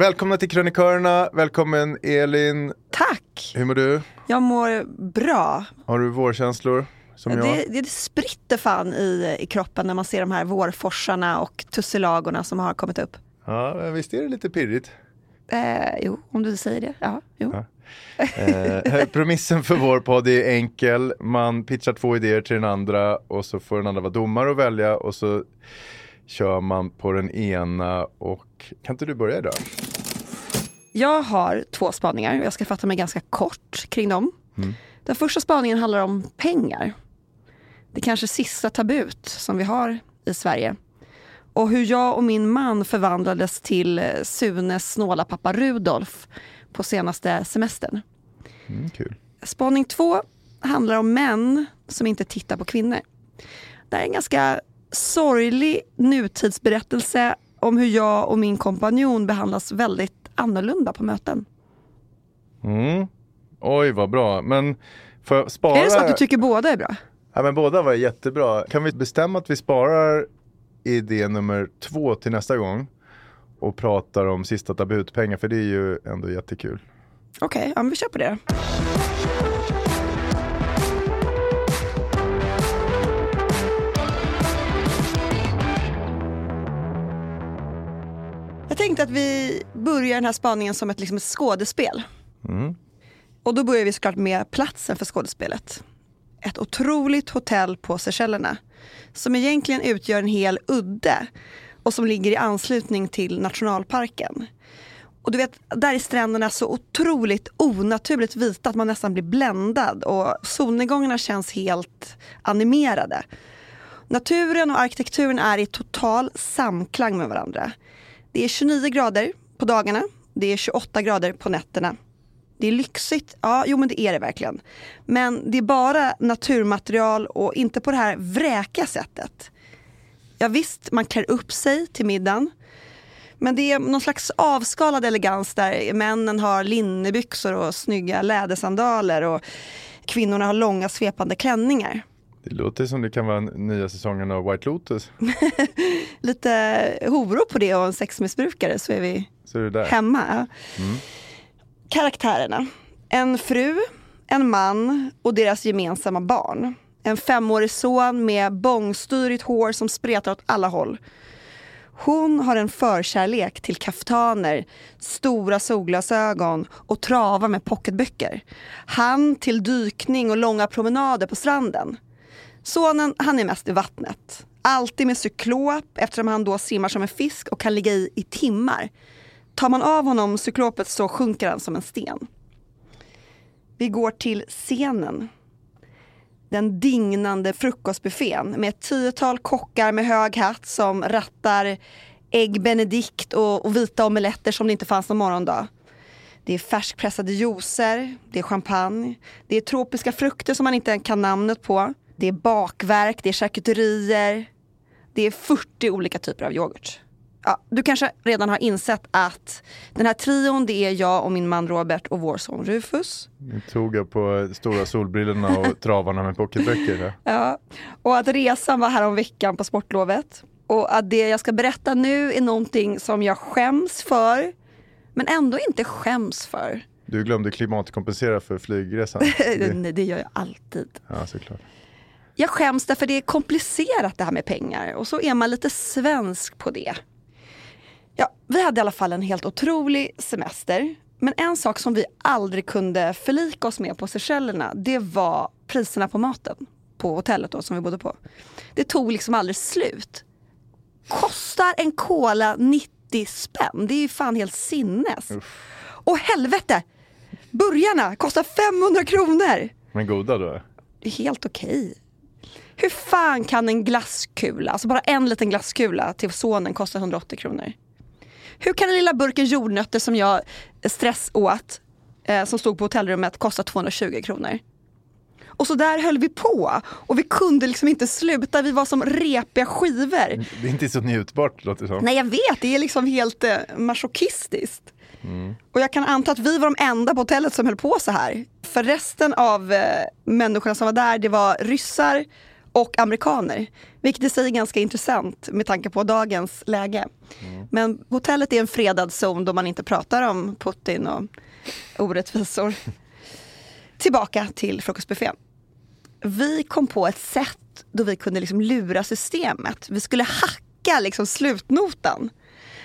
Välkomna till Krönikörerna, välkommen Elin. Tack! Hur mår du? Jag mår bra. Har du vårkänslor? Som jag? Det, det spritter fan i, i kroppen när man ser de här vårforsarna och tussilagorna som har kommit upp. Ja, visst är det lite pirrigt? Eh, jo, om du säger det. Ja, jo. Ja. Eh, premissen för vår podd är enkel. Man pitchar två idéer till den andra och så får den andra vara domare och välja och så kör man på den ena och kan inte du börja idag? Jag har två spaningar och jag ska fatta mig ganska kort kring dem. Mm. Den första spaningen handlar om pengar. Det kanske sista tabut som vi har i Sverige. Och hur jag och min man förvandlades till Sunes snåla pappa Rudolf på senaste semestern. Mm, kul. Spaning två handlar om män som inte tittar på kvinnor. Det är en ganska sorglig nutidsberättelse om hur jag och min kompanjon behandlas väldigt annorlunda på möten. Mm. Oj vad bra, men får jag spara? Är det så att du tycker båda är bra? Ja men båda var jättebra. Kan vi bestämma att vi sparar idé nummer två till nästa gång? Och pratar om sista tabutpengar för det är ju ändå jättekul. Okej, okay, ja men vi kör på det. Jag tänkte att vi börjar den här spaningen som ett, liksom ett skådespel. Mm. Och då börjar vi såklart med platsen för skådespelet. Ett otroligt hotell på Seychellerna som egentligen utgör en hel udde och som ligger i anslutning till nationalparken. Och du vet, där är stränderna så otroligt onaturligt vita att man nästan blir bländad och solnedgångarna känns helt animerade. Naturen och arkitekturen är i total samklang med varandra. Det är 29 grader på dagarna, det är 28 grader på nätterna. Det är lyxigt, ja jo men det är det verkligen. Men det är bara naturmaterial och inte på det här vräka sättet. Ja visst, man klär upp sig till middagen. Men det är någon slags avskalad elegans där männen har linnebyxor och snygga lädersandaler och kvinnorna har långa svepande klänningar. Det låter som det kan vara nya säsongen av White Lotus. Lite horor på det och en sexmissbrukare så är vi Så är hemma. Mm. Karaktärerna. En fru, en man och deras gemensamma barn. En femårig son med bångstyrigt hår som spretar åt alla håll. Hon har en förkärlek till kaftaner, stora solglasögon och travar med pocketböcker. Han till dykning och långa promenader på stranden. Sonen, han är mest i vattnet. Alltid med cyklop eftersom han då simmar som en fisk och kan ligga i i timmar. Tar man av honom cyklopet så sjunker han som en sten. Vi går till scenen. Den dignande frukostbuffén med ett tiotal kockar med hög hatt som rattar ägg benedict och, och vita omeletter som det inte fanns någon morgondag. Det är färskpressade juicer, det är champagne, det är tropiska frukter som man inte kan namnet på. Det är bakverk, det är charkuterier. Det är 40 olika typer av yoghurt. Ja, du kanske redan har insett att den här trion det är jag och min man Robert och vår son Rufus. Nu tog jag på stora solbrillorna och travarna med pocketböcker. Ja, och att resan var här om veckan på sportlovet. Och att det jag ska berätta nu är någonting som jag skäms för, men ändå inte skäms för. Du glömde klimatkompensera för flygresan. Det, det gör jag alltid. Ja, såklart. Jag skäms därför det är komplicerat det här med pengar och så är man lite svensk på det. Ja, vi hade i alla fall en helt otrolig semester. Men en sak som vi aldrig kunde förlika oss med på Seychellerna, det var priserna på maten på hotellet då som vi bodde på. Det tog liksom aldrig slut. Kostar en cola 90 spänn? Det är ju fan helt sinnes. Och helvete! Burgarna kostar 500 kronor! Men goda då? Helt okej. Hur fan kan en glasskula, alltså bara en liten glasskula till sonen kosta 180 kronor? Hur kan den lilla burken jordnötter som jag stress åt, eh, som stod på hotellrummet, kosta 220 kronor? Och så där höll vi på. Och vi kunde liksom inte sluta, vi var som repiga skivor. Det är inte så njutbart låter det som. Nej jag vet, det är liksom helt eh, masochistiskt. Och jag kan anta att vi var de enda på hotellet som höll på så här. För resten av eh, människorna som var där, det var ryssar och amerikaner. Vilket i sig är ganska intressant med tanke på dagens läge. Men hotellet är en fredad zon då man inte pratar om Putin och orättvisor. Tillbaka till frukostbuffén. Vi kom på ett sätt då vi kunde liksom lura systemet. Vi skulle hacka liksom slutnotan.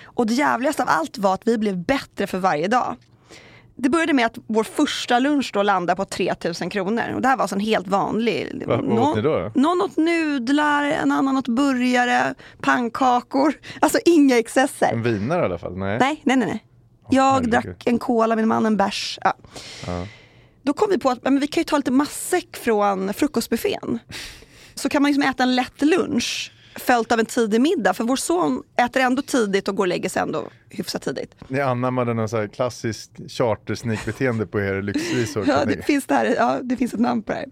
Och det jävligaste av allt var att vi blev bättre för varje dag. Det började med att vår första lunch då landade på 3000 kronor. Och det här var alltså en helt vanlig. Va- vad åt ni då? Någon åt nudlar, en annan åt burgare, pannkakor. Alltså inga excesser. En vinare i alla fall? Nej. Nej, nej, nej. nej. Jag herregud. drack en cola, min man en bärs. Ja. Då kom vi på att men vi kan ju ta lite matsäck från frukostbuffén. Så kan man liksom äta en lätt lunch följt av en tidig middag. För vår son äter ändå tidigt och går och lägger sig ändå hyfsat tidigt. Ni anammade någon så här klassiskt chartersnikbeteende på er lyxresor. Ja, det, finns det, här, ja, det finns ett namn på det här.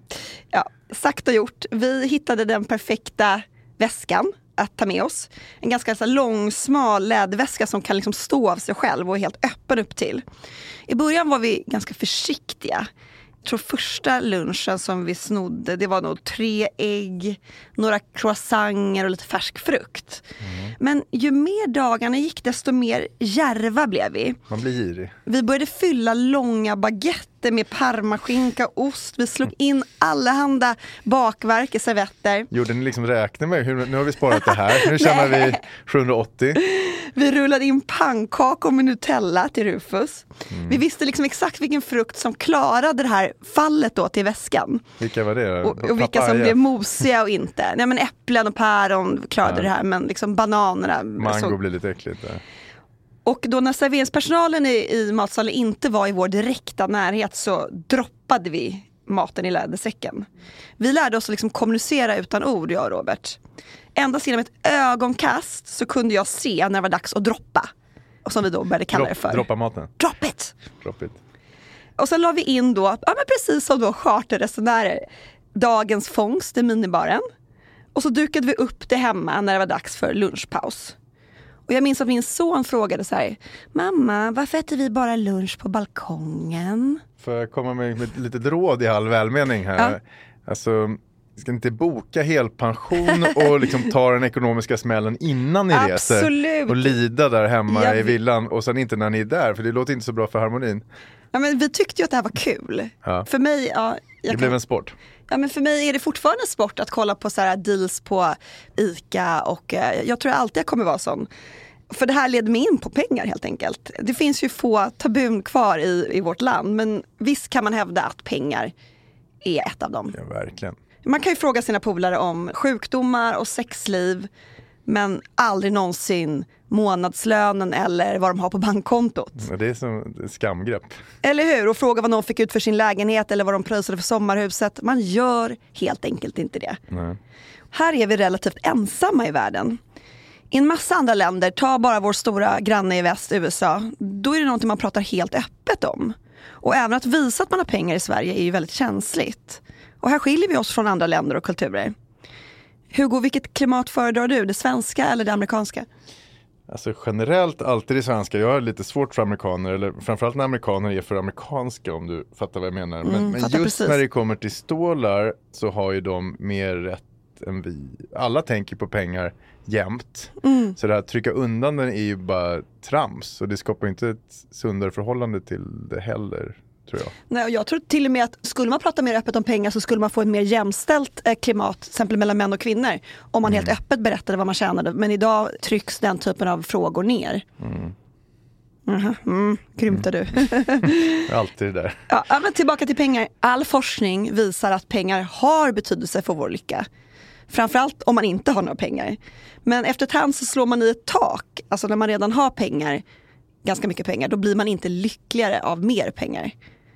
Ja, sagt och gjort. Vi hittade den perfekta väskan att ta med oss. En ganska så lång, smal läderväska som kan liksom stå av sig själv och är helt öppen upp till. I början var vi ganska försiktiga. Tror första lunchen som vi snodde, det var nog tre ägg, några croissanter och lite färsk frukt. Men ju mer dagarna gick desto mer järva blev vi. Man blir girig. Vi började fylla långa baguetter med parmaskinka ost. Vi slog in allehanda bakverk i servetter. Gjorde ni liksom räkna med, hur, nu har vi sparat det här, nu tjänar vi 780. Vi rullade in pannkakor med Nutella till Rufus. Mm. Vi visste liksom exakt vilken frukt som klarade det här fallet då till väskan. Vilka var det? Och, och vilka som blev mosiga och inte. Nej men äpplen och päron klarade Ja. det här men liksom bananerna. Mango såg- blir lite äckligt där. Och då när serveringspersonalen i, i matsalen inte var i vår direkta närhet så droppade vi maten i lädersäcken. Vi lärde oss att liksom kommunicera utan ord, jag och Robert. Endast genom ett ögonkast så kunde jag se när det var dags att droppa. Och som vi då började kalla det för. droppa maten. Drop it! Drop it. Och sen la vi in då, ja men precis som då charterresenärer, dagens fångst i minibaren. Och så dukade vi upp det hemma när det var dags för lunchpaus. Och jag minns att min son frågade så här, mamma varför äter vi bara lunch på balkongen? Får jag komma med ett litet råd i all välmening här? Ja. Alltså, ska inte boka helpension och liksom ta den ekonomiska smällen innan ni reser Absolut. och lida där hemma Jag i villan och sen inte när ni är där för det låter inte så bra för harmonin. Ja, men vi tyckte ju att det här var kul. Ja. För mig, ja, Det blev kan- en sport. Ja, men för mig är det fortfarande en sport att kolla på så här deals på ICA och eh, jag tror alltid jag kommer vara sån. För det här leder mig in på pengar helt enkelt. Det finns ju få tabun kvar i, i vårt land men visst kan man hävda att pengar är ett av dem. Ja, verkligen. Man kan ju fråga sina polare om sjukdomar och sexliv men aldrig någonsin månadslönen eller vad de har på bankkontot. Det är som ett skamgrepp. Eller hur? Och fråga vad någon fick ut för sin lägenhet eller vad de pröjsade för sommarhuset. Man gör helt enkelt inte det. Nej. Här är vi relativt ensamma i världen. I en massa andra länder, ta bara vår stora granne i väst, USA, då är det någonting man pratar helt öppet om. Och även att visa att man har pengar i Sverige är ju väldigt känsligt. Och här skiljer vi oss från andra länder och kulturer. Hugo, vilket klimat föredrar du? Det svenska eller det amerikanska? Alltså generellt alltid det svenska. Jag har lite svårt för amerikaner, eller framförallt när amerikaner är för amerikanska om du fattar vad jag menar. Men, men just Mm, precis. när det kommer till stålar så har ju de mer rätt än vi. Alla tänker på pengar jämt. Mm. Så det här att trycka undan den är ju bara trams och det skapar inte ett sundare förhållande till det heller. Tror jag. Nej, och jag tror till och med att skulle man prata mer öppet om pengar så skulle man få ett mer jämställt eh, klimat, till exempel mellan män och kvinnor. Om man helt öppet berättade vad man tjänade. Men idag trycks den typen av frågor ner. Mm, grymtar du. Alltid det där. ja, men tillbaka till pengar. All forskning visar att pengar har betydelse för vår lycka. Framförallt om man inte har några pengar. Men efter ett hand så slår man i ett tak. Alltså när man redan har pengar, ganska mycket pengar, då blir man inte lyckligare av mer pengar.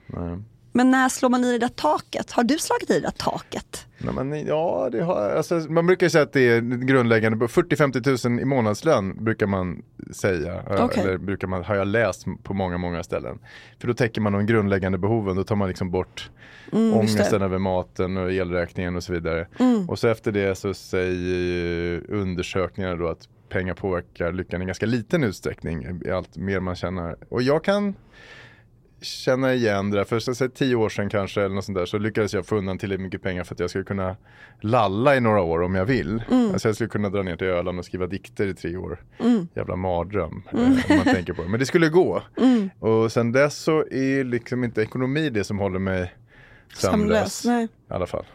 Nej. Men när slår man i det där taket? Har du slagit i det där taket? Nej, men, ja, det har, alltså, man brukar säga att det är grundläggande, 40-50 000 i månadslön brukar man säga. Okej. Eller brukar man, har jag läst på många, många ställen. För då täcker man de grundläggande behoven, då tar man liksom bort Mm, ångesten. Mm. över maten och elräkningen och så vidare. Och så efter det så säger ju undersökningar då att pengar påverkar lyckan i ganska liten utsträckning. Allt mer man tjänar. Och jag kan känna igen det där. För säga, tio år sedan kanske eller något sånt där så lyckades jag få undan tillräckligt mycket pengar för att jag skulle kunna lalla i några år om jag vill. Alltså jag skulle kunna dra ner till Öland och skriva dikter i tre år. Jävla mardröm eh, om man tänker på det. Men det skulle gå. Och sen dess så är liksom inte ekonomi det som håller mig sömnlös. Nej. I alla fall.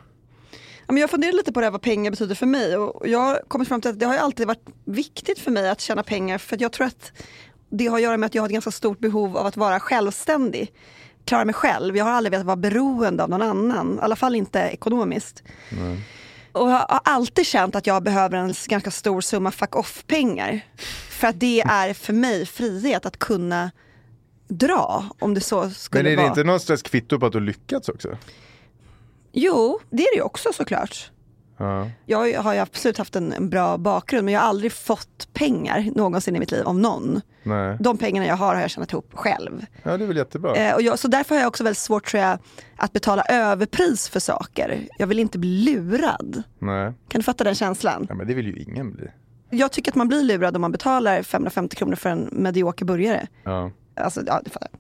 Men jag funderar lite på det här vad pengar betyder för mig och jag har kommit fram till att det har alltid varit viktigt för mig att tjäna pengar för jag tror att det har att göra med att jag har ett ganska stort behov av att vara självständig. Klara mig själv. Jag har aldrig velat vara beroende av någon annan, i alla fall inte ekonomiskt. Och jag har alltid känt att jag behöver en ganska stor summa fuck off-pengar. För att det är för mig frihet att kunna dra om det så skulle Men är det vara. inte något slags kvitto på att du lyckats också? Jo, det är det ju också såklart. Ja. Jag har ju absolut haft en, bra bakgrund men jag har aldrig fått pengar någonsin i mitt liv av någon. Nej. De pengarna jag har har jag tjänat ihop själv. ja, det är väl jättebra. Eh, och jag, så därför har jag också väldigt svårt tror jag att betala överpris för saker. Jag vill inte bli lurad. Nej. Kan du fatta den känslan? Ja, men det vill ju ingen bli. Jag tycker att man blir lurad om man betalar 550 kronor för en medioker burgare. Ja. Alltså, ja, du fattar.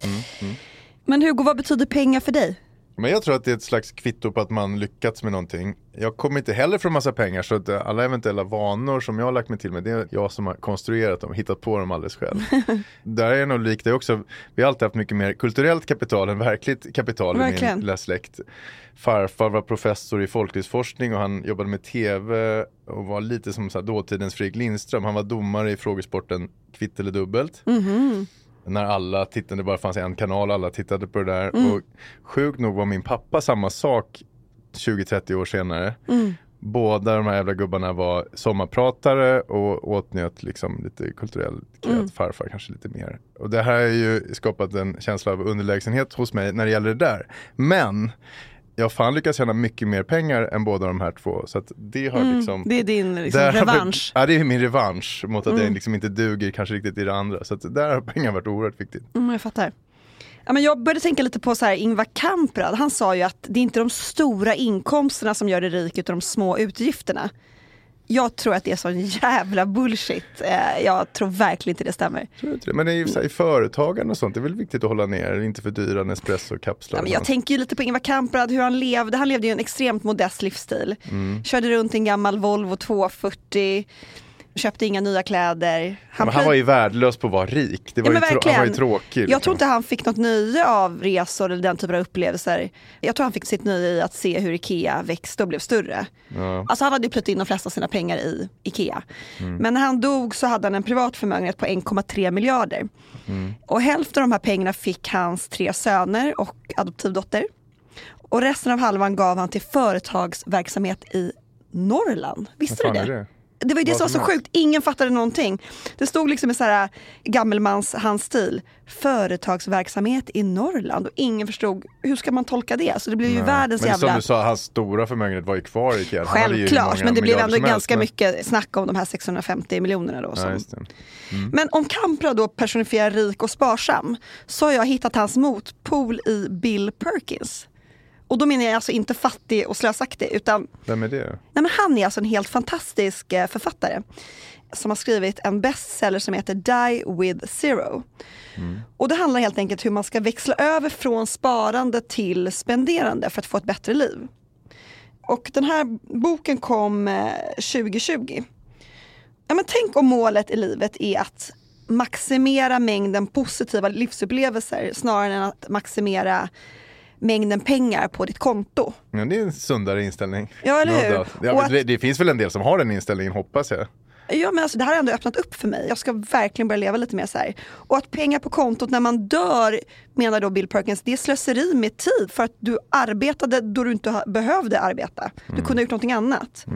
Men Hugo, vad betyder pengar för dig? Men jag tror att det är ett slags kvitto på att man lyckats med någonting. Jag kommer inte heller från massa pengar så att eh, alla eventuella vanor som jag har lagt mig till med det är jag som har konstruerat dem, hittat på dem alldeles själv. Där är jag nog lik dig också. Vi har alltid haft mycket mer kulturellt kapital än verkligt kapital i Verkligen. min lilla släkt. Farfar var professor i folklivsforskning och han jobbade med tv och var lite som så dåtidens Fredrik Lindström. Han var domare i frågesporten Kvitt eller dubbelt. När alla tittade, det bara fanns en kanal, alla tittade på det där. Och sjukt nog var min pappa samma sak 20-30 år senare. Båda de här jävla gubbarna var sommarpratare och åtnjöt liksom lite kulturell kreat, farfar kanske lite mer. Och det här har ju skapat en känsla av underlägsenhet hos mig när det gäller det där. Men jag har fan lyckats tjäna mycket mer pengar än båda de här två. Så det har liksom Det är din liksom, har revansch. Ja det är min revansch mot att jag liksom inte duger kanske riktigt i det andra. Så där har pengar varit oerhört viktigt. Mm, jag fattar. Ja, men jag började tänka lite på så här, Ingvar Kamprad. Han sa ju att det är inte de stora inkomsterna som gör dig rik utan de små utgifterna. Jag tror att det är sån jävla bullshit. Eh, jag tror verkligen inte det stämmer. Inte. Men det är ju så här, i företagande och sånt, det är väl viktigt att hålla ner, inte fördyra Nespresso-kapslar. Ja, men jag tänker ju lite på Ingvar Kamprad, hur han levde. Han levde ju en extremt modest livsstil. Mm. Körde runt i en gammal Volvo 240, köpte inga nya kläder. han, men han var ju värdelös på att vara rik, det var, Ja, ju, han var ju tråkig. Jag liksom. tror inte han fick något nöje av resor eller den typen av upplevelser. Jag tror han fick sitt nöje i att se hur Ikea växte och blev större. Ja. Alltså han hade ju plöjt in de flesta av sina pengar i Ikea. Mm. Men när han dog så hade han en privat förmögenhet på 1,3 miljarder. Mm. Och hälften av de här pengarna fick hans tre söner och adoptivdotter. Och resten av halvan gav han till företagsverksamhet i Norrland. Visste du det? Det? Var ju det som var så sjukt, ingen fattade någonting. Det stod liksom i så här gammelmans hans stil, företagsverksamhet i Norrland och ingen förstod hur ska man tolka det? Så det blev ju Nej. världens men jävla... som du sa, hans stora förmögenhet var ju kvar i Ikea. Självklart, men det blev ändå ganska men- mycket snack om de här 650 miljonerna då. Ja, Som... just det. Men om Kamprad då personifierar rik och sparsam så har jag hittat hans motpol i Bill Perkins. Och då menar jag alltså inte fattig och slösaktig utan Vem är det? nej men han är alltså en helt fantastisk eh, författare som har skrivit en bestseller som heter Die with Zero. Och det handlar helt enkelt hur man ska växla över från sparande till spenderande för att få ett bättre liv. Och den här boken kom eh, 2020. Ja, men tänk om målet i livet är att maximera mängden positiva livsupplevelser snarare än att maximera mängden pengar på ditt konto. Ja, det är en sundare inställning. Ja, eller hur? Ja, det, det finns väl en del som har den inställningen, hoppas jag. Ja, men alltså, det här har ändå öppnat upp för mig. Jag ska verkligen börja leva lite mer så här. Och att pengar på kontot när man dör, menar då Bill Perkins, det är slöseri med tid för att du arbetade då du inte behövde arbeta. Du kunde ha gjort någonting annat.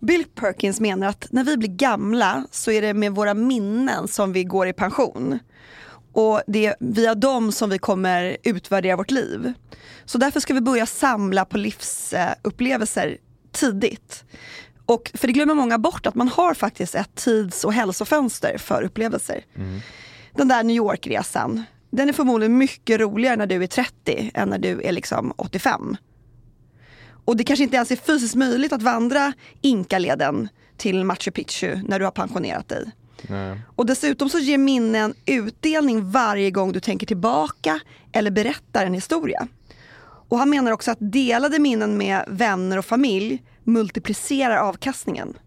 Bill Perkins menar att när vi blir gamla så är det med våra minnen som vi går i pension. Och det är via dem som vi kommer utvärdera vårt liv. Så därför ska vi börja samla på livsupplevelser tidigt. Och för det glömmer många bort att man har faktiskt ett tids och hälsofönster för upplevelser. Den där New York-resan, den är förmodligen mycket roligare när du är 30 än när du är liksom 85. Och det kanske inte ens är fysiskt möjligt att vandra Inkaleden till Machu Picchu när du har pensionerat dig. Nej. Och dessutom så ger minnen utdelning varje gång du tänker tillbaka eller berättar en historia. Och han menar också att delade minnen med vänner och familj multiplicerar avkastningen.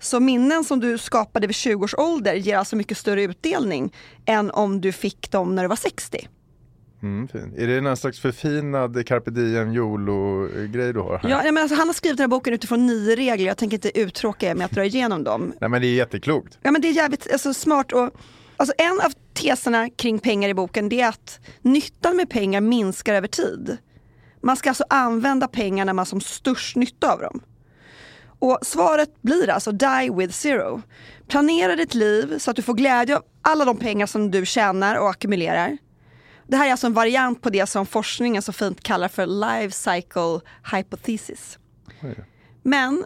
Så minnen som du skapade vid 20 års ålder ger alltså mycket större utdelning än om du fick dem när du var 60. Mm, fin. Är det någon slags förfinad carpe diem YOLO-grej du har här? Ja, men alltså, han har skrivit den här boken utifrån nio regler, jag tänker inte uttråka er med att dra igenom dem. Nej men det är jätteklokt. Ja men det är jävligt alltså, smart och alltså, en av teserna kring pengar i boken det är att nyttan med pengar minskar över tid. Man ska alltså använda pengar när man har som störst nytta av dem. Och svaret blir alltså die with zero. Planera ditt liv så att du får glädje av alla de pengar som du tjänar och ackumulerar. Det här är alltså en variant på det som forskningen så fint kallar för life cycle hypothesis. Oj. Men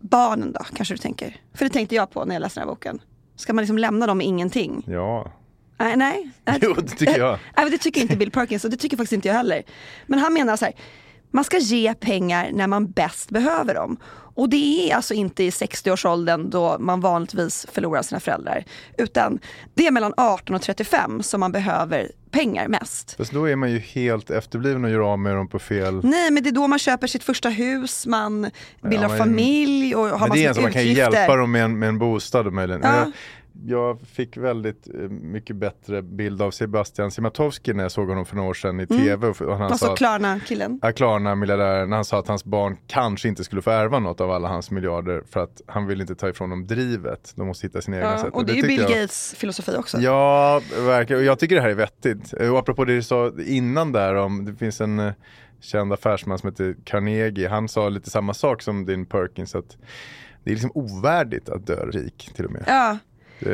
barnen då, kanske du tänker? För det tänkte jag på när jag läste den här boken. Ska man liksom lämna dem med ingenting? Ja. Nej, nej. Jo, det tycker jag. Nej, det tycker inte Bill Perkins och det tycker faktiskt inte jag heller. Men han menar så här, man ska ge pengar när man bäst behöver dem. Och det är alltså inte i 60-årsåldern då man vanligtvis förlorar sina föräldrar. Utan det är mellan 18 och 35 som man behöver pengar mest. Fast då är man ju helt efterbliven och gör av med dem på fel... Nej men det är då man köper sitt första hus, man bildar men- familj och har Men det är en med man kan utgifter. hjälpa dem med en, med en bostad möjligen. Ja. Jag, fick väldigt eh, mycket bättre bild av Sebastian Simatowski när jag såg honom för några år sedan i tv. Och, och han Alltså sa Klarna-killen. Ja, Klarna, miljardären, han sa att hans barn kanske inte skulle få ärva något av alla hans miljarder för att han vill inte ta ifrån dem drivet. De måste hitta sina egna Ja, sätt. och det är ju tycker Bill jag- Gates filosofi också. Ja, verkligen. Och jag tycker det här är vettigt. Och apropå det du sa innan där om, det finns en eh, känd affärsman som heter Carnegie. Han sa lite samma sak som din Perkins. Att det är liksom ovärdigt att dö rik till och med. Ja, Det-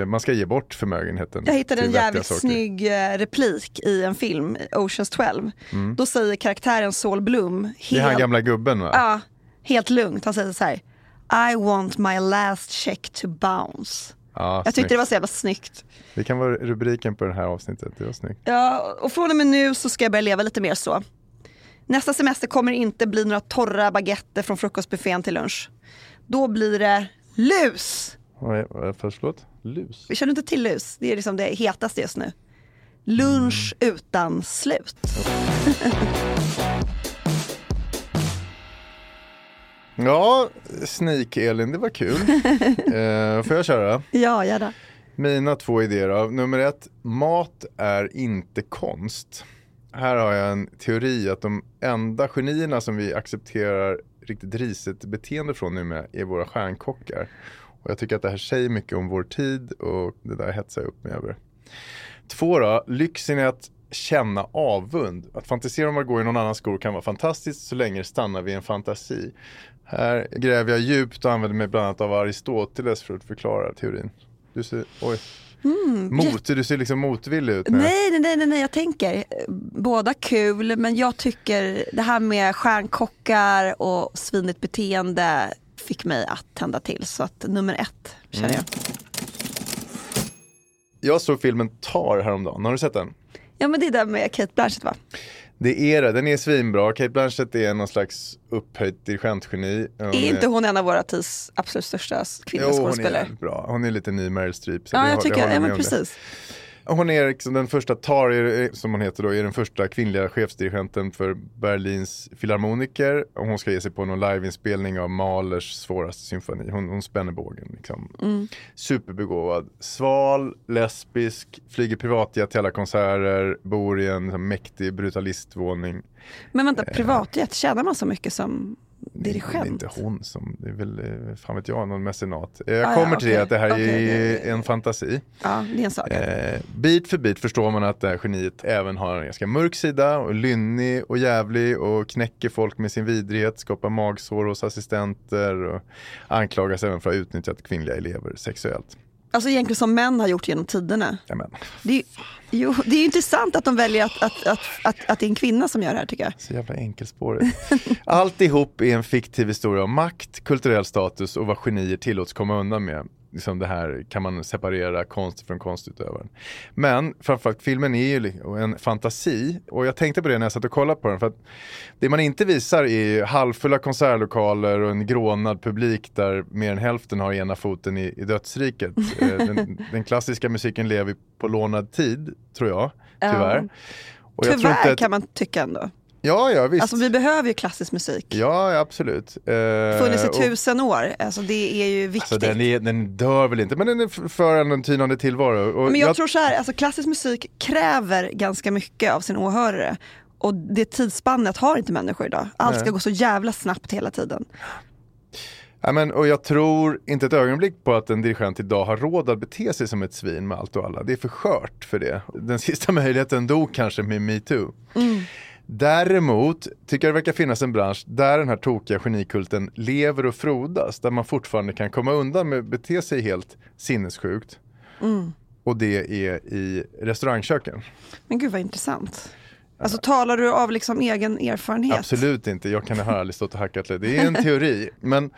Man ska ge bort förmögenheten. jag hittade en jävligt saker. snygg eh, replik i en film, Oceans 12. Då säger karaktären Saul Bloom Mm. Det är han helt, gamla gubben va? ja, helt lugnt, han säger så här I want my last check to bounce. Ja, Jag tyckte snyggt. det var så jävla snyggt. Det kan vara rubriken på det här avsnittet. Det var snyggt. Ja, och från och med nu så ska jag börja leva lite mer så. Nästa semester kommer det inte bli några torra baguetter från frukostbuffén till lunch. då blir det lus. Är förlåt? Lus? Vi känner inte till lus, det är liksom det hetaste just nu. Lunch Mm. utan slut. Ja, Sneak-Elin, det var kul. eh, får jag köra? Ja, gärna. Mina två idéer då. Nummer ett, mat är inte konst. Här har jag en teori att de enda genierna som vi accepterar riktigt risigt beteende från nu med är våra stjärnkockar. Och jag tycker att det här säger mycket om vår tid och det där hetsar jag upp mig över. Två då, lyxen är att känna avund. Att fantisera om att gå i någon annans skor kan vara fantastiskt så länge det stannar vid en fantasi. Här gräver jag djupt och använder mig bland annat av Aristoteles för att förklara teorin. Du ser, oj. Mot, du ser liksom motvillig ut nej, nej, nej, nej, jag tänker eh, båda kul, men jag tycker det här med stjärnkockar och svinigt beteende fick mig att tända till. Så att nummer ett känner Mm. jag. Jag såg filmen Tar häromdagen, har du sett den? Ja men det är den med Kate Blanchett va? Det är det, den är svinbra. Kate Blanchett är någon slags upphöjt dirigentgeni. Hon Är inte hon en av våra tids absolut största kvinnliga Jo, hon är skådespelare? bra. Hon är lite ny Meryl Streep. så Ja, jag har- tycker, håller ja men om det. Hon är liksom den första Tar, som hon heter då, är den första kvinnliga chefsdirigenten för Berlins filharmoniker. Och hon ska ge sig på någon liveinspelning av Mahlers svåraste symfoni. Hon, hon spänner bågen. Liksom. Mm. Superbegåvad. Sval, lesbisk, flyger privatjet till alla konserter, bor i en mäktig brutalistvåning. Men vänta, privatjet, tjänar man så mycket som Det är dirigent? inte hon som, det är väl, eh, fan vet jag, någon mecenat. Eh, Jag Ah, ja, kommer till det okej. att det här Okej, är okej. en fantasi. Ja, det är en sak. Eh, bit för bit förstår man att det här geniet även har en ganska mörk sida och lynnig och jävlig och knäcker folk med sin vidrighet, skapar magsår hos assistenter och anklagas även för att ha utnyttjat kvinnliga elever sexuellt. Alltså egentligen som män har gjort genom tiderna. Jamen, Det är, jo, det är intressant att de väljer att, att, att, att, att det är en kvinna som gör det här tycker jag. så jävla enkelspårigt. Alltihop är en fiktiv historia om makt, kulturell status och vad genier tillåts komma undan med. Liksom det här kan man separera konst från konstutövaren. Men framförallt filmen är ju en fantasi och jag tänkte på det när jag satt och kollade på den. För det man inte visar är halvfulla konsertlokaler och en grånad publik där mer än hälften har ena foten i, i dödsriket. Eh, den, den klassiska musiken lever på lånad tid, tror jag, tyvärr. Och jag tror Tyvärr inte att- kan man tycka ändå. Ja, ja visst. Alltså vi behöver ju klassisk musik. Ja, absolut. Eh, Funnits i och- tusen år, alltså det är ju viktigt. Alltså, den, är, den dör väl inte, men den är för en tynande tillvaro. Och Men jag, tror så här, alltså klassisk musik kräver ganska mycket av sin åhörare. Och det tidsspannet har inte människor idag. Allt ska gå så jävla snabbt hela tiden. ja, men, och jag tror inte ett ögonblick på att en dirigent idag har råd att bete sig som ett svin med allt och alla. Det är för skört för det. Den sista möjligheten dog kanske med metoo. Däremot tycker jag det verkar finnas en bransch där den här tokiga genikulten lever och frodas. Där man fortfarande kan komma undan med att bete sig helt sinnessjukt. Och det är i restaurangköken. Men gud vad intressant. Alltså talar du av liksom egen erfarenhet? Absolut inte, jag kan ha aldrig stått och hackat lite. Det är en teori. Men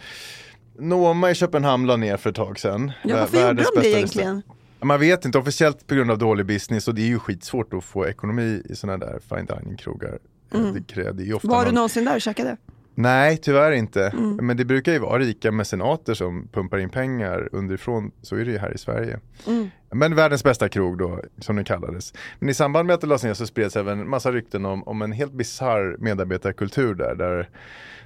Noma i Köpenhamn la ner för ett tag sedan. Ja, varför gjorde de det egentligen? restaurang. Man vet inte, officiellt på grund av dålig business och det är ju skitsvårt att få ekonomi i sådana där fine dining-krogar. Det kräver det är ofta Var du någon... någonsin där och käkade? Nej, tyvärr inte. Mm. Men det brukar ju vara rika mecenater som pumpar in pengar underifrån. Så är det ju här i Sverige. Mm. Men världens bästa krog då, som den kallades. Men i samband med att det lades ner så spreds även massa rykten om, om en helt bisarr medarbetarkultur där. Där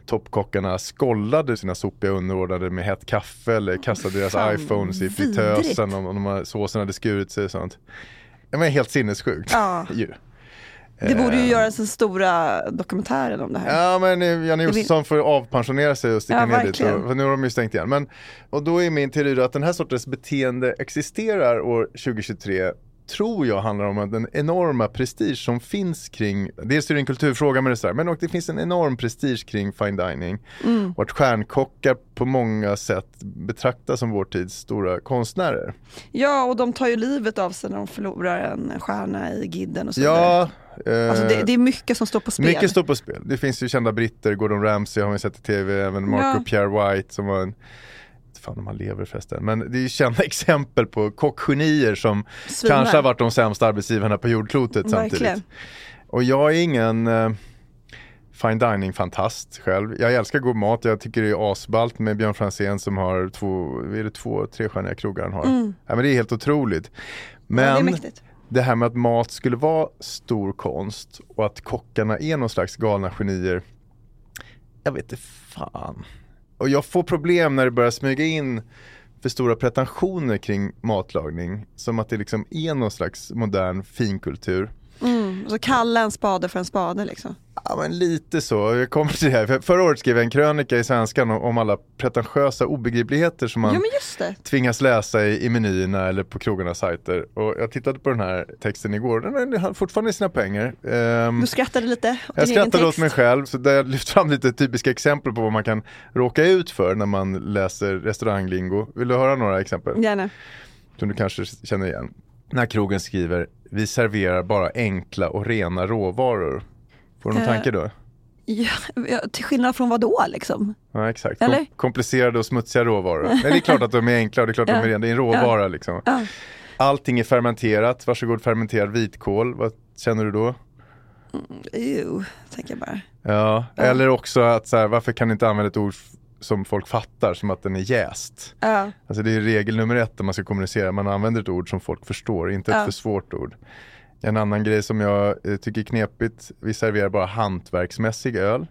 toppkockarna skollade sina sopiga underordnade med hett kaffe eller kastade deras Fan, iPhones i fritösen om, om såsen hade skurit sig och sånt. Ja, men helt sinnessjukt Ja. Det borde ju Eh, göras den stora dokumentären om det här. Ja men eh, Janne Josefsson får avpensionera sig och sticka Ja, ner dit. Och, för nu har de ju stängt igen. Men, och då är min teori att den här sortens beteende existerar år 2023 tror jag handlar om att den enorma prestige som finns kring, dels är det en kulturfråga med restaurang, men och det finns en enorm prestige kring fine dining. Mm. Och att stjärnkockar på många sätt betraktas som vår tids stora konstnärer. Ja, och de tar ju livet av sig när de förlorar en stjärna i Gidden och så. Ja, eh, Alltså det, det är mycket som står på spel. Mycket står på spel. Det finns ju kända britter, Gordon Ramsay har vi sett i tv, även Marco Ja. Pierre White som var en Fan om han lever förresten. Men det är kända exempel på kockgenier som Svinar. kanske har varit de sämsta arbetsgivarna på jordklotet Verkligen. samtidigt. Och jag är ingen eh, fine dining-fantast själv. Jag älskar god mat, jag tycker det är asballt med Björn Franzén som har två, är det två trestjärniga krogar han har. Mm. Ja, men det är helt otroligt. Ja, det Men det här med att mat skulle vara stor konst och att kockarna är någon slags galna genier. Jag vet inte fan. Och jag får problem när det börjar smyga in för stora pretensioner kring matlagning. Som att det liksom är någon slags modern finkultur. Mm. Och så kalla en spade för en spade liksom. Ja men lite så, jag kommer till det här. För förra året skrev jag en krönika i Svenskan om, alla pretentiösa obegripligheter som man Ja tvingas läsa i, i menyerna eller på krogarnas sajter. Och jag tittade på den här texten igår, den har fortfarande sina pengar. Ehm, Du skrattade lite åt jag din egen skrattade åt mig själv, så där jag lyft fram lite typiska exempel på vad man kan råka ut för när man läser restauranglingo. Vill du höra några exempel? Gärna. Som du kanske känner igen. När krogen skriver, vi serverar bara enkla och rena råvaror. Får du någon Eh, tanke då? Ja, ja, till skillnad från vad då liksom? Ja exakt, Eller? Kom- komplicerade och smutsiga råvaror. Men det är klart att de är enkla och det är klart att Ja. de är rena, det är en råvara liksom. Ja. Allting är fermenterat, varsågod fermenterad vitkål, vad känner du då? Ew, tänker jag bara. Ja, Ja. eller också att så här, varför kan ni inte använda ett ord som folk fattar, som att den är jäst? Ja. Alltså det är regel nummer ett om man ska kommunicera, man använder ett ord som folk förstår, inte ett Ja. för svårt ord. En annan grej som jag eh, tycker är knepigt, vi serverar bara hantverksmässig öl.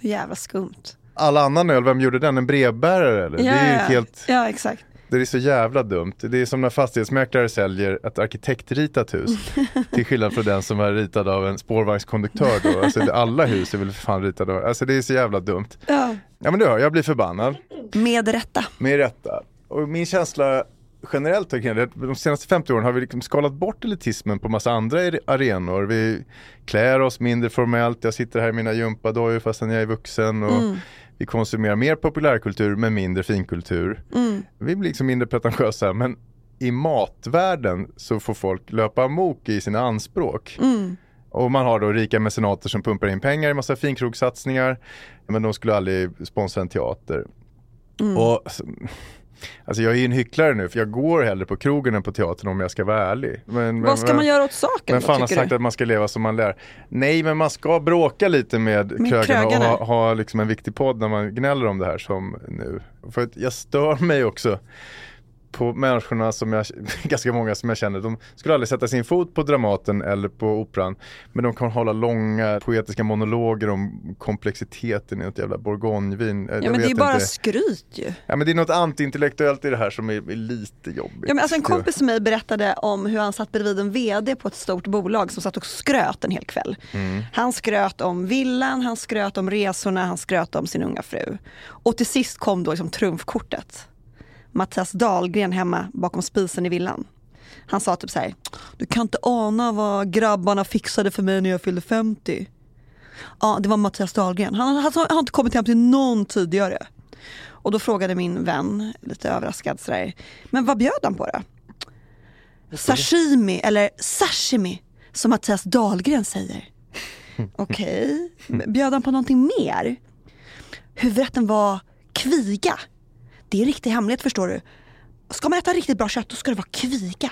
Jävla skumt. All annan öl, vem gjorde den? En brevbärare eller? det är ju ja. helt, ja exakt. det är så jävla dumt. Det är som när fastighetsmäklare säljer ett arkitektritat hus. till skillnad från den som är ritad av en spårvagnskonduktör då. Alltså alla hus är väl för fan ritade av, alltså det är så jävla dumt. Ja. Ja men du hör, jag blir förbannad. Med rätta. Med rätta. Och min känsla generellt kring det, de senaste 50 åren har vi liksom skalat bort elitismen på massa andra are- arenor. Vi klär oss mindre formellt, jag sitter här i mina gympadojor fastän jag är vuxen. Och Mm. Vi konsumerar mer populärkultur men mindre finkultur. Mm. Vi blir liksom mindre pretentiösa men i matvärlden så får folk löpa amok i sina anspråk. Mm. Och man har då rika mecenater som pumpar in pengar i massa finkrogssatsningar. Men de skulle aldrig sponsra en teater. Mm. Och, alltså, jag är ju en hycklare nu för jag går hellre på krogen än på teatern om jag ska vara ärlig. Men, men, Vad ska man göra åt saken men då, fan har sagt du? att man ska leva som man lär. Nej men man ska bråka lite med, Med krögarna och krögarna. ha, ha liksom en viktig podd när man gnäller om det här som nu. För att jag stör mig också på människorna som jag, ganska många som jag känner, de skulle aldrig sätta sin fot på Dramaten eller på Operan. Men de kan hålla långa poetiska monologer om komplexiteten i ett jävla bourgognevin. Jag Ja men det är ju bara inte. skryt ju. Ja men det är något antiintellektuellt i det här som är, är lite jobbigt. Ja, men alltså en jag. kompis till mig berättade om hur han satt bredvid en VD på ett stort bolag som satt och skröt en hel kväll. Mm. Han skröt om villan, han skröt om resorna, han skröt om sin unga fru. Och till sist kom då liksom trumfkortet. Mattias Dahlgren hemma bakom spisen i villan. Han sa typ så här, du kan inte ana vad grabbarna fixade för mig när jag fyllde 50. Ja, det var Mattias Dahlgren. Han, han, han har inte kommit hem till någon tidigare. Och då frågade min vän, lite överraskad sådär, men vad bjöd han på då? Sashimi, eller sashimi, som Mattias Dahlgren säger. Okej, bjöd han på någonting mer? Huvudrätten var kviga. Det är en riktig hemlighet förstår du. Ska man äta riktigt bra kött då ska det vara kviga.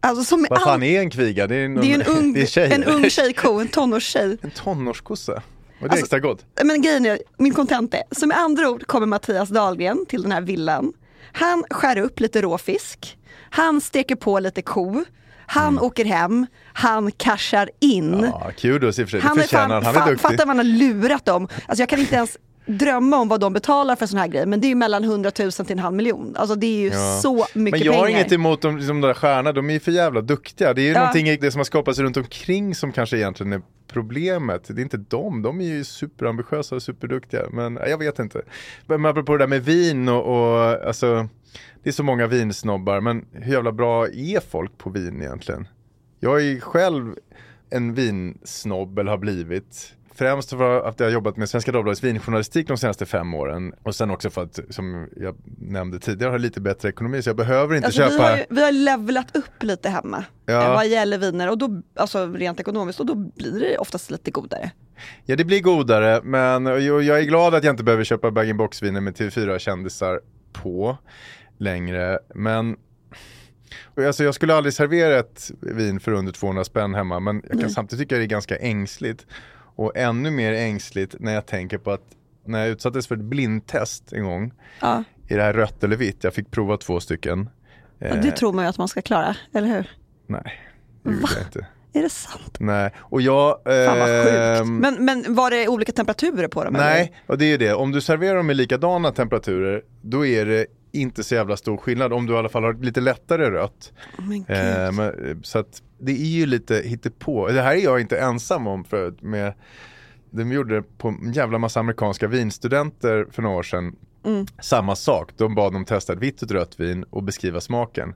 Alltså Vad fan all... är en kviga? Det är, någon, Det är en ung, det är tjej, en eller? ung tjejko, en tonårstjej. En tonårskossa? Och det är Alltså- extra gott. Men grejen är, min kontent är, så med andra ord kommer Mattias Dahlgren till den här villan. Han skär upp lite råfisk, han steker på lite ko, han Mm. åker hem, han cashar in. Ja, kudos i och för sig. han det är fan, förtjänar han. Han är duktig. fattar man har lurat dem. Alltså jag kan inte ens drömma om vad de betalar för sån här grej, men det är mellan 100 000 till en halv miljon. Alltså det är ju Ja. så mycket Men jag pengar. har inget emot de, liksom de där stjärnorna, de är ju för jävla duktiga. Det är ju Ja. någonting i det som har skapats runt omkring som kanske egentligen är problemet. Det är inte dem, de är ju superambitiösa och superduktiga. Men ja, jag vet inte. Men apropå det där med vin och, och alltså, det är så många vinsnobbar, men hur jävla bra är folk på vin egentligen? Jag är ju själv en vinsnobb, eller har blivit. Främst för att jag har jobbat med Svenska Dagbladets vinjournalistik de senaste fem åren. Och sen också för att, som jag nämnde tidigare, har lite bättre ekonomi. Så jag behöver inte Alltså, vi, köpa... har, ju- vi har levlat upp lite hemma Ja. eh, vad gäller viner och då, alltså rent ekonomiskt och då blir det oftast lite godare. Ja det blir godare men jag är glad att jag inte behöver köpa bag-in-box viner med TV4-kändisar på längre. Men alltså, jag skulle aldrig servera ett vin för under 200 spänn hemma men jag kan Nej. samtidigt tycka det är ganska ängsligt. Och ännu mer ängsligt när jag tänker på att när jag utsattes för ett blindtest en gång Ja. i det här rött eller vitt, jag fick prova två stycken. Och det tror man ju att man ska klara, eller hur? Nej, det gjorde jag inte. Är det sant? Nej, och jag... Fan vad sjukt. ehm, Men, men var det olika temperaturer på dem? Nej, Eller? och det är ju det. Om du serverar dem i likadana temperaturer, då är det inte så jävla stor skillnad. Om du i alla fall har lite lättare rött. Gud. Eh, men, så att det är ju lite hittepå. Det här är jag inte ensam om för med de gjorde det på en jävla massa amerikanska vinstudenter för några år sedan. Samma sak, de bad dem testa ett vitt och ett rött vin och beskriva smaken.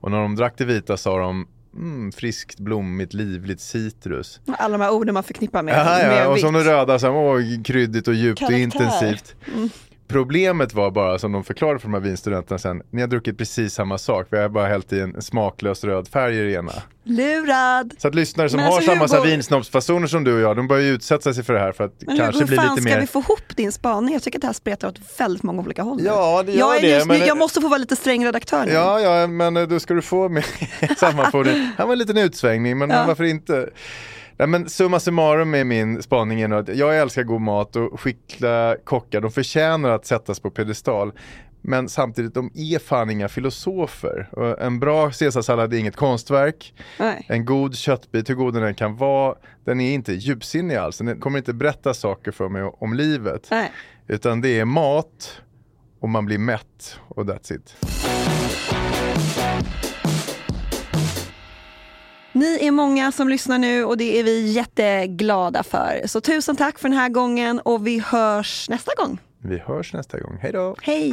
Och när de drack det vita sa de mm, friskt, blommigt, livligt citrus. Alla de här orden man förknippar med, med ja, och vitt. som det röda, så här, åh, kryddigt och djupt Karaktär. och intensivt. Problemet var bara som de förklarade för de här vinstudenterna sen, ni har druckit precis samma sak, vi har bara hällt i en smaklös röd färg i det ena. Lurad! Så att lyssnare som Men har alltså, samma så här Hugo- vinsnobbsfasoner som du och jag, de börjar ju utsätta sig för det här för att Men kanske hur bli lite ska mer... vi få ihop din spaning? Jag tycker att det här spretar åt väldigt många olika håll. nu. Ja, det gör jag, är det, just, men- jag måste få vara lite sträng redaktör nu. Ja, ja, men eh, då ska du få med sammanfattning. Här var en liten utsvängning, men Ja. varför inte? Nej, men summa summarum är min spaning är att jag älskar god mat och skickliga kockar, de förtjänar att sättas på pedestal. Men samtidigt, de är fan inga filosofer. Och en bra caesarsallad är inget konstverk. Nej. En god köttbit, hur god den än kan vara, den är inte djupsinnig alls. Den kommer inte berätta saker för mig om livet. Nej. Utan det är mat och man blir mätt och that's it. Ni är många som lyssnar nu och det är vi jätteglada för. Så tusen tack för den här gången och vi hörs nästa gång. Vi hörs nästa gång. Hej då! Hej!